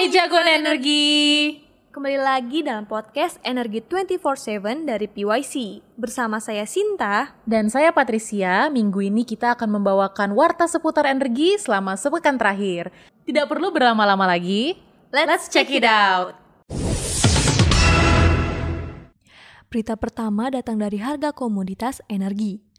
Hai jagoan energi. Kembali lagi dalam podcast Energi 24/7 dari PYC. Bersama saya Sinta. Dan saya Patricia, minggu ini kita akan membawakan warta seputar energi selama sepekan terakhir. Tidak perlu berlama-lama lagi, let's check it out. Berita pertama datang dari harga komoditas energi.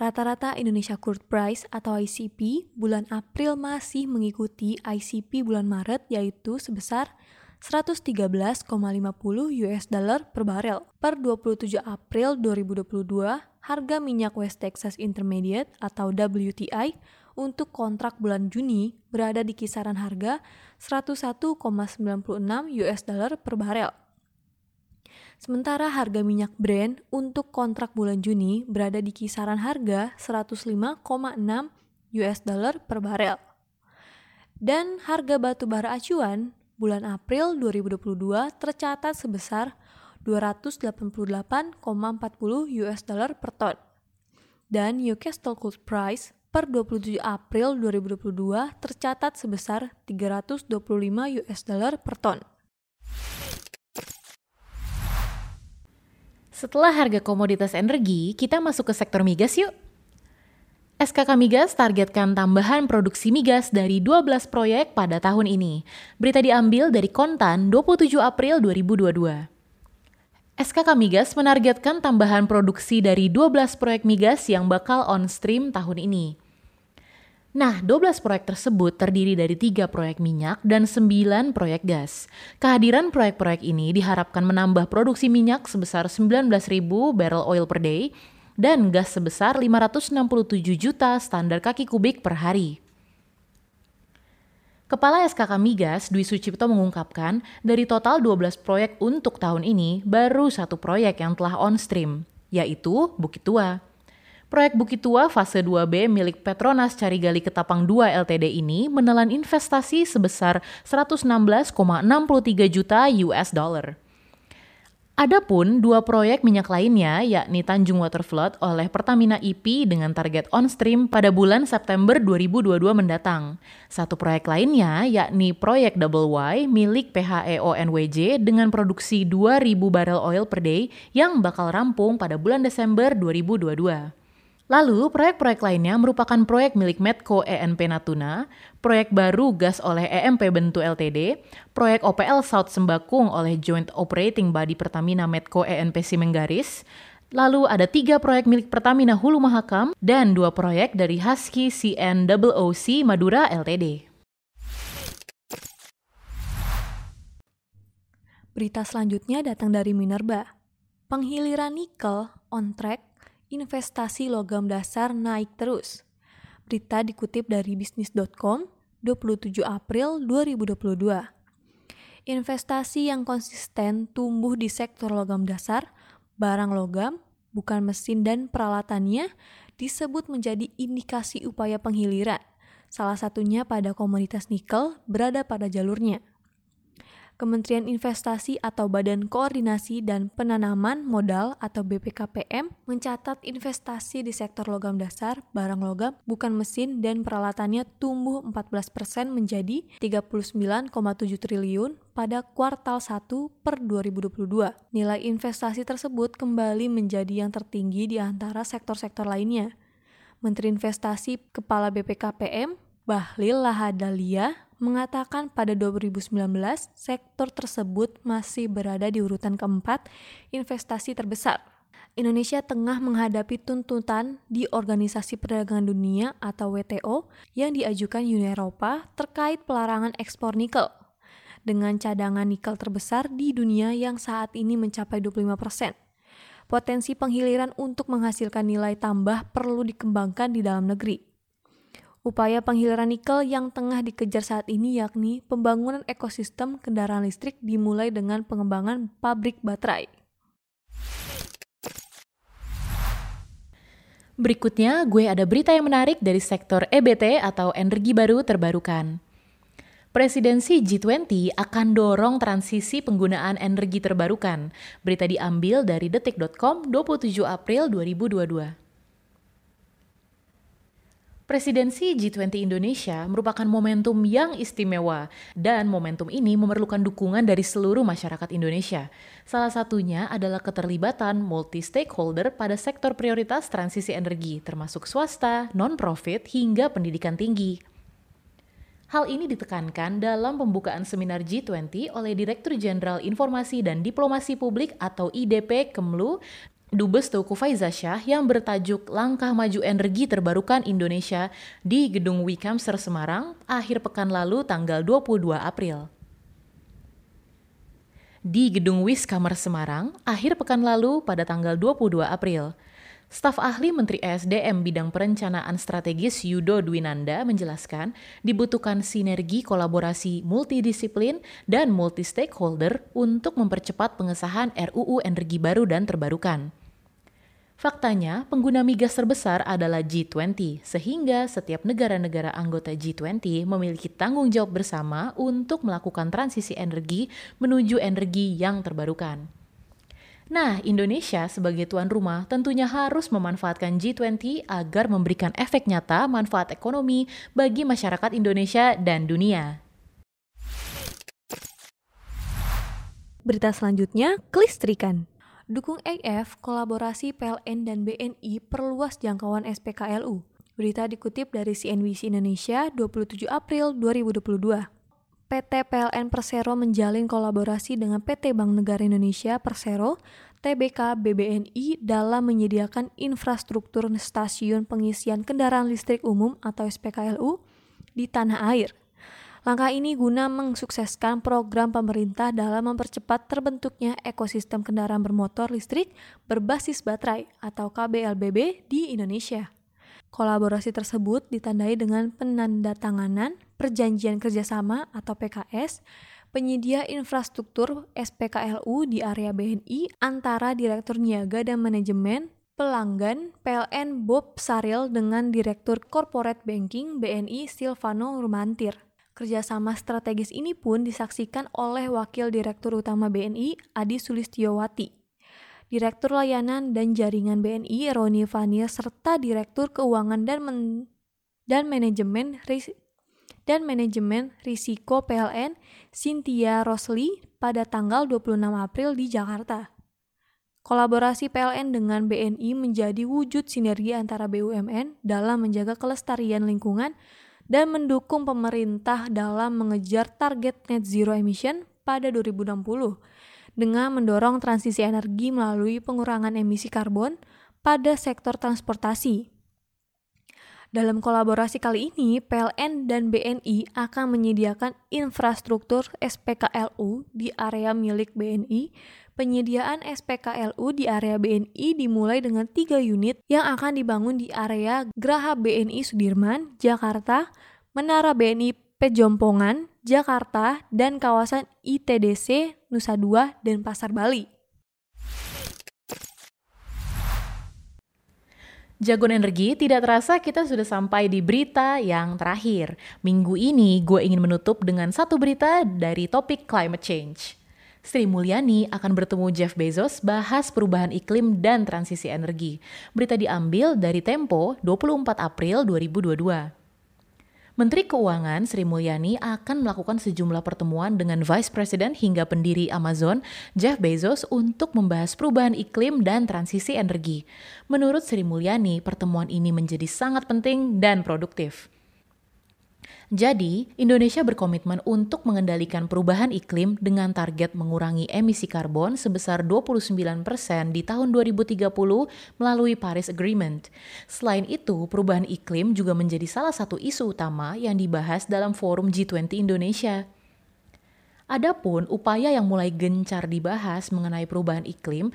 Rata-rata Indonesia Crude Price atau ICP bulan April masih mengikuti ICP bulan Maret yaitu sebesar 113,50 US dollar per barel. Per 27 April 2022, harga minyak West Texas Intermediate atau WTI untuk kontrak bulan Juni berada di kisaran harga 101,96 US dollar per barel. Sementara harga minyak Brent untuk kontrak bulan Juni berada di kisaran harga 105,6 US dollar per barel. Dan harga batu bara acuan bulan April 2022 tercatat sebesar 288,40 US dollar per ton. Dan Newcastle Coal Price per 27 April 2022 tercatat sebesar 325 US dollar per ton. Setelah harga komoditas energi, kita masuk ke sektor migas yuk. SKK Migas targetkan tambahan produksi migas dari 12 proyek pada tahun ini. Berita diambil dari Kontan 27 April 2022. SKK Migas menargetkan tambahan produksi dari 12 proyek migas yang bakal on stream tahun ini. Nah, 12 proyek tersebut terdiri dari tiga proyek minyak dan 9 proyek gas. Kehadiran proyek-proyek ini diharapkan menambah produksi minyak sebesar 19.000 barrel oil per day dan gas sebesar 567 juta standar kaki kubik per hari. Kepala SKK Migas, Dwi Sucipto mengungkapkan, dari total 12 proyek untuk tahun ini, baru satu proyek yang telah on stream, yaitu Bukit Tua. Proyek Bukit Tua fase 2B milik Petronas Carigali Ketapang 2 Ltd ini menelan investasi sebesar 116,63 juta US dollar. Adapun dua proyek minyak lainnya yakni Tanjung Waterflood oleh Pertamina IP dengan target on stream pada bulan September 2022 mendatang. Satu proyek lainnya yakni proyek Double Y milik PHEO NWJ dengan produksi 2000 barel oil per day yang bakal rampung pada bulan Desember 2022. Lalu, proyek-proyek lainnya merupakan proyek milik Medco ENP Natuna, proyek baru gas oleh EMP Bentu Ltd, proyek OPL South Sembakung oleh Joint Operating Body Pertamina Medco ENP Simenggaris, lalu ada tiga proyek milik Pertamina Hulu Mahakam, dan dua proyek dari Husky CNOOC Madura Ltd. Berita selanjutnya datang dari Minerba. Penghiliran nikel on track investasi logam dasar naik terus. Berita dikutip dari bisnis.com 27 April 2022. Investasi yang konsisten tumbuh di sektor logam dasar, barang logam, bukan mesin dan peralatannya disebut menjadi indikasi upaya penghiliran. Salah satunya pada komoditas nikel berada pada jalurnya. Kementerian Investasi atau Badan Koordinasi dan Penanaman Modal atau BPKPM mencatat investasi di sektor logam dasar, barang logam, bukan mesin dan peralatannya tumbuh 14% menjadi 39,7 triliun pada kuartal 1 per 2022. Nilai investasi tersebut kembali menjadi yang tertinggi di antara sektor-sektor lainnya. Menteri Investasi Kepala BPKPM Bahlil Lahadalia mengatakan pada 2019 sektor tersebut masih berada di urutan keempat investasi terbesar. Indonesia tengah menghadapi tuntutan di Organisasi Perdagangan Dunia atau WTO yang diajukan Uni Eropa terkait pelarangan ekspor nikel. Dengan cadangan nikel terbesar di dunia yang saat ini mencapai 25%. Potensi penghiliran untuk menghasilkan nilai tambah perlu dikembangkan di dalam negeri. Upaya penghiliran nikel yang tengah dikejar saat ini yakni pembangunan ekosistem kendaraan listrik dimulai dengan pengembangan pabrik baterai. Berikutnya, gue ada berita yang menarik dari sektor EBT atau energi baru terbarukan. Presidensi G20 akan dorong transisi penggunaan energi terbarukan. Berita diambil dari detik.com 27 April 2022. Presidensi G20 Indonesia merupakan momentum yang istimewa dan momentum ini memerlukan dukungan dari seluruh masyarakat Indonesia. Salah satunya adalah keterlibatan multi-stakeholder pada sektor prioritas transisi energi termasuk swasta, non-profit, hingga pendidikan tinggi. Hal ini ditekankan dalam pembukaan seminar G20 oleh Direktur Jenderal Informasi dan Diplomasi Publik atau IDP Kemlu Dubes Teuku Faizasyah yang bertajuk Langkah Maju Energi Terbarukan Indonesia di Gedung Wikamser Semarang akhir pekan lalu tanggal 22 April. Di Gedung Wiskamer Semarang akhir pekan lalu pada tanggal 22 April. Staf ahli Menteri ESDM bidang perencanaan strategis Yudo Dwinanda menjelaskan dibutuhkan sinergi kolaborasi multidisiplin dan multi stakeholder untuk mempercepat pengesahan RUU energi baru dan terbarukan. Faktanya, pengguna migas terbesar adalah G20, sehingga setiap negara-negara anggota G20 memiliki tanggung jawab bersama untuk melakukan transisi energi menuju energi yang terbarukan. Nah, Indonesia sebagai tuan rumah tentunya harus memanfaatkan G20 agar memberikan efek nyata manfaat ekonomi bagi masyarakat Indonesia dan dunia. Berita selanjutnya, kelistrikan. Dukung AF, kolaborasi PLN dan BNI perluas jangkauan SPKLU. Berita dikutip dari CNBC Indonesia 27 April 2022. PT PLN Persero menjalin kolaborasi dengan PT Bank Negara Indonesia Persero, TBK BBNI dalam menyediakan infrastruktur stasiun pengisian kendaraan listrik umum atau SPKLU di tanah air. Langkah ini guna mensukseskan program pemerintah dalam mempercepat terbentuknya ekosistem kendaraan bermotor listrik berbasis baterai atau KBLBB di Indonesia. Kolaborasi tersebut ditandai dengan penandatanganan Perjanjian Kerjasama atau PKS penyedia infrastruktur SPKLU di area BNI antara Direktur Niaga dan Manajemen pelanggan PLN Bob Saril dengan Direktur Corporate Banking BNI Silvano Rumantir. Kerjasama strategis ini pun disaksikan oleh Wakil Direktur Utama BNI, Adi Sulistiyowati. Direktur Layanan dan Jaringan BNI, Roni Vania, serta Direktur Keuangan dan, men dan Manajemen ris dan Manajemen Risiko PLN, Cynthia Rosli, pada tanggal 26 April di Jakarta. Kolaborasi PLN dengan BNI menjadi wujud sinergi antara BUMN dalam menjaga kelestarian lingkungan dan mendukung pemerintah dalam mengejar target net zero emission pada 2060 dengan mendorong transisi energi melalui pengurangan emisi karbon pada sektor transportasi. Dalam kolaborasi kali ini, PLN dan BNI akan menyediakan infrastruktur SPKLU di area milik BNI Penyediaan SPKLU di area BNI dimulai dengan tiga unit yang akan dibangun di area Graha BNI Sudirman, Jakarta, Menara BNI Pejompongan, Jakarta, dan kawasan ITDC Nusa Dua dan Pasar Bali. Jagon energi, tidak terasa kita sudah sampai di berita yang terakhir. Minggu ini gue ingin menutup dengan satu berita dari topik climate change. Sri Mulyani akan bertemu Jeff Bezos bahas perubahan iklim dan transisi energi. Berita diambil dari Tempo 24 April 2022. Menteri Keuangan Sri Mulyani akan melakukan sejumlah pertemuan dengan Vice President hingga pendiri Amazon, Jeff Bezos, untuk membahas perubahan iklim dan transisi energi. Menurut Sri Mulyani, pertemuan ini menjadi sangat penting dan produktif. Jadi, Indonesia berkomitmen untuk mengendalikan perubahan iklim dengan target mengurangi emisi karbon sebesar 29% di tahun 2030 melalui Paris Agreement. Selain itu, perubahan iklim juga menjadi salah satu isu utama yang dibahas dalam forum G20 Indonesia. Adapun upaya yang mulai gencar dibahas mengenai perubahan iklim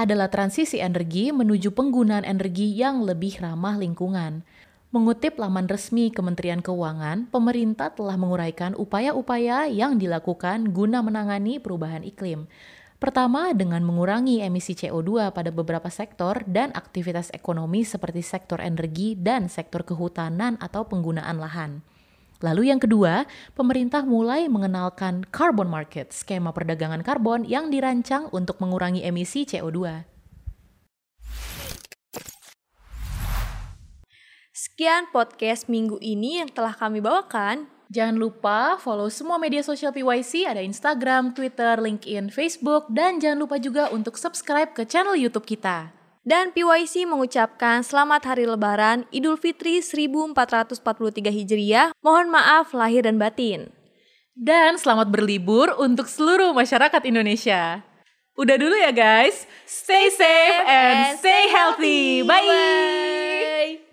adalah transisi energi menuju penggunaan energi yang lebih ramah lingkungan. Mengutip laman resmi Kementerian Keuangan, pemerintah telah menguraikan upaya-upaya yang dilakukan guna menangani perubahan iklim. Pertama, dengan mengurangi emisi CO2 pada beberapa sektor dan aktivitas ekonomi seperti sektor energi dan sektor kehutanan atau penggunaan lahan. Lalu yang kedua, pemerintah mulai mengenalkan carbon market, skema perdagangan karbon yang dirancang untuk mengurangi emisi CO2. Sekian podcast minggu ini yang telah kami bawakan. Jangan lupa follow semua media sosial PYC, ada Instagram, Twitter, LinkedIn, Facebook, dan jangan lupa juga untuk subscribe ke channel YouTube kita. Dan PYC mengucapkan selamat hari lebaran Idul Fitri 1443 Hijriah. Mohon maaf lahir dan batin. Dan selamat berlibur untuk seluruh masyarakat Indonesia. Udah dulu ya guys. Stay safe and stay healthy. Bye.